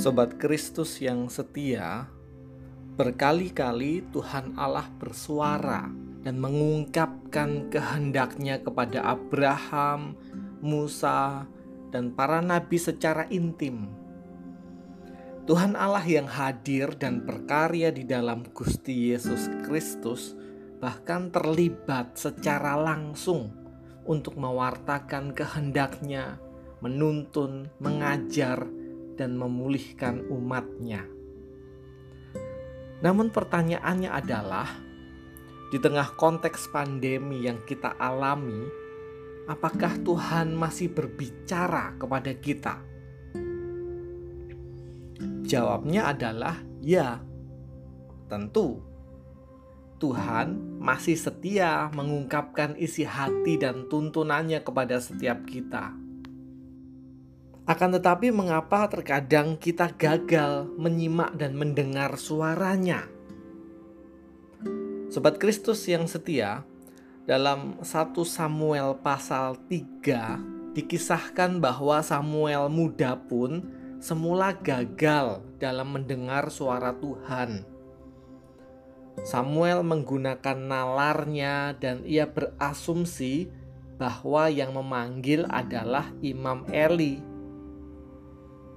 Sobat Kristus yang setia, berkali-kali Tuhan Allah bersuara dan mengungkapkan kehendaknya kepada Abraham, Musa, dan para nabi secara intim. Tuhan Allah yang hadir dan berkarya di dalam Gusti Yesus Kristus bahkan terlibat secara langsung untuk mewartakan kehendaknya, menuntun, mengajar, dan memulihkan umatnya. Namun pertanyaannya adalah, di tengah konteks pandemi yang kita alami, apakah Tuhan masih berbicara kepada kita? Jawabnya adalah ya. Tentu Tuhan masih setia mengungkapkan isi hati dan tuntunannya kepada setiap kita. Akan tetapi, mengapa terkadang kita gagal menyimak dan mendengar suaranya? Sobat Kristus yang setia, dalam 1 Samuel pasal 3 dikisahkan bahwa Samuel muda pun semula gagal dalam mendengar suara Tuhan. Samuel menggunakan nalarnya dan ia berasumsi bahwa yang memanggil adalah Imam Eli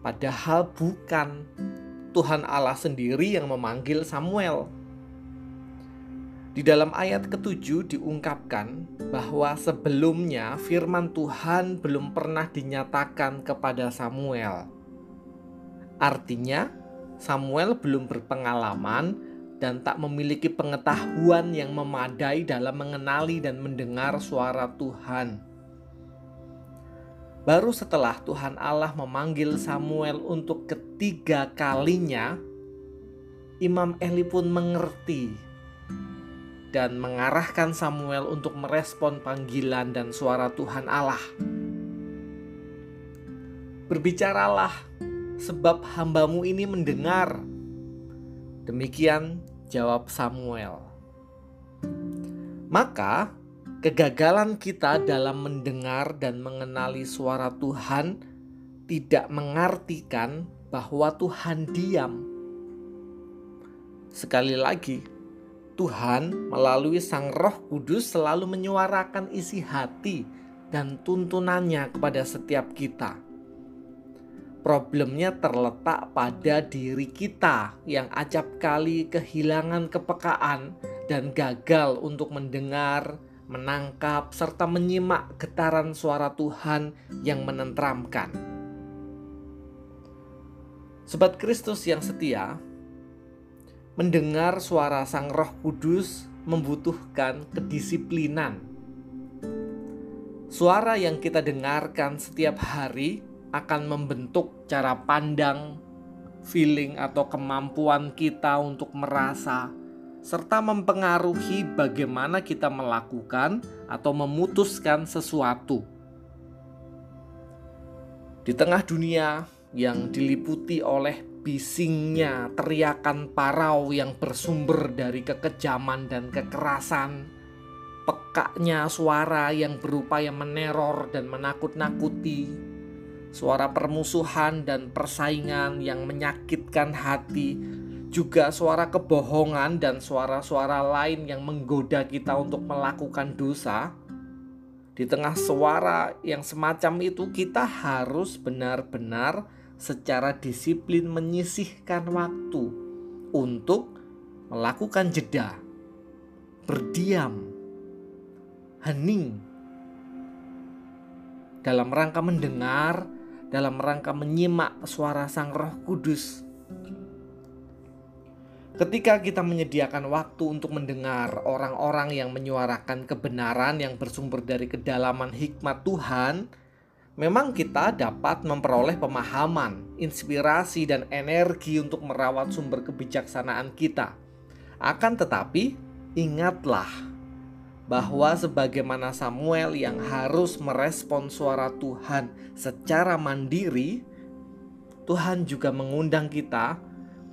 Padahal bukan Tuhan Allah sendiri yang memanggil Samuel. Di dalam ayat ketujuh diungkapkan bahwa sebelumnya firman Tuhan belum pernah dinyatakan kepada Samuel. Artinya, Samuel belum berpengalaman dan tak memiliki pengetahuan yang memadai dalam mengenali dan mendengar suara Tuhan. Baru setelah Tuhan Allah memanggil Samuel untuk ketiga kalinya, Imam Eli pun mengerti dan mengarahkan Samuel untuk merespon panggilan dan suara Tuhan Allah. Berbicaralah, sebab hambamu ini mendengar. Demikian jawab Samuel. Maka Kegagalan kita dalam mendengar dan mengenali suara Tuhan tidak mengartikan bahwa Tuhan diam. Sekali lagi, Tuhan melalui Sang Roh Kudus selalu menyuarakan isi hati dan tuntunannya kepada setiap kita. Problemnya terletak pada diri kita yang acap kali kehilangan kepekaan dan gagal untuk mendengar, menangkap, serta menyimak getaran suara Tuhan yang menentramkan. Sobat Kristus yang setia, mendengar suara Sang Roh Kudus membutuhkan kedisiplinan. Suara yang kita dengarkan setiap hari akan membentuk cara pandang, feeling, atau kemampuan kita untuk merasa serta mempengaruhi bagaimana kita melakukan atau memutuskan sesuatu. Di tengah dunia yang diliputi oleh bisingnya teriakan parau yang bersumber dari kekejaman dan kekerasan, pekaknya suara yang berupaya meneror dan menakut-nakuti, suara permusuhan dan persaingan yang menyakitkan hati juga suara kebohongan dan suara-suara lain yang menggoda kita untuk melakukan dosa, di tengah suara yang semacam itu, kita harus benar-benar secara disiplin menyisihkan waktu untuk melakukan jeda, berdiam, hening, dalam rangka mendengar, dalam rangka menyimak suara Sang Roh Kudus Ketika kita menyediakan waktu untuk mendengar orang-orang yang menyuarakan kebenaran yang bersumber dari kedalaman hikmat Tuhan, memang kita dapat memperoleh pemahaman, inspirasi, dan energi untuk merawat sumber kebijaksanaan kita. Akan tetapi, ingatlah bahwa sebagaimana Samuel yang harus merespon suara Tuhan secara mandiri, Tuhan juga mengundang kita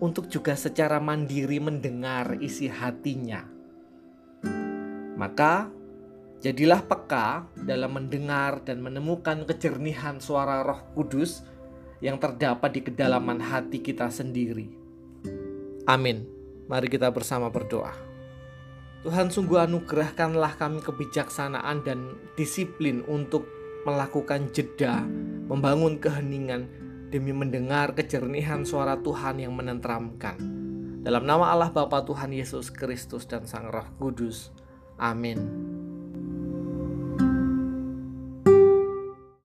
untuk juga secara mandiri mendengar isi hatinya. Maka, jadilah peka dalam mendengar dan menemukan kejernihan suara Roh Kudus yang terdapat di kedalaman hati kita sendiri. Amin. Mari kita bersama berdoa. Tuhan sungguh anugerahkanlah kami kebijaksanaan dan disiplin untuk melakukan jeda, membangun keheningan demi mendengar kejernihan suara Tuhan yang menenteramkan. Dalam nama Allah Bapa Tuhan Yesus Kristus dan Sang Roh Kudus. Amin.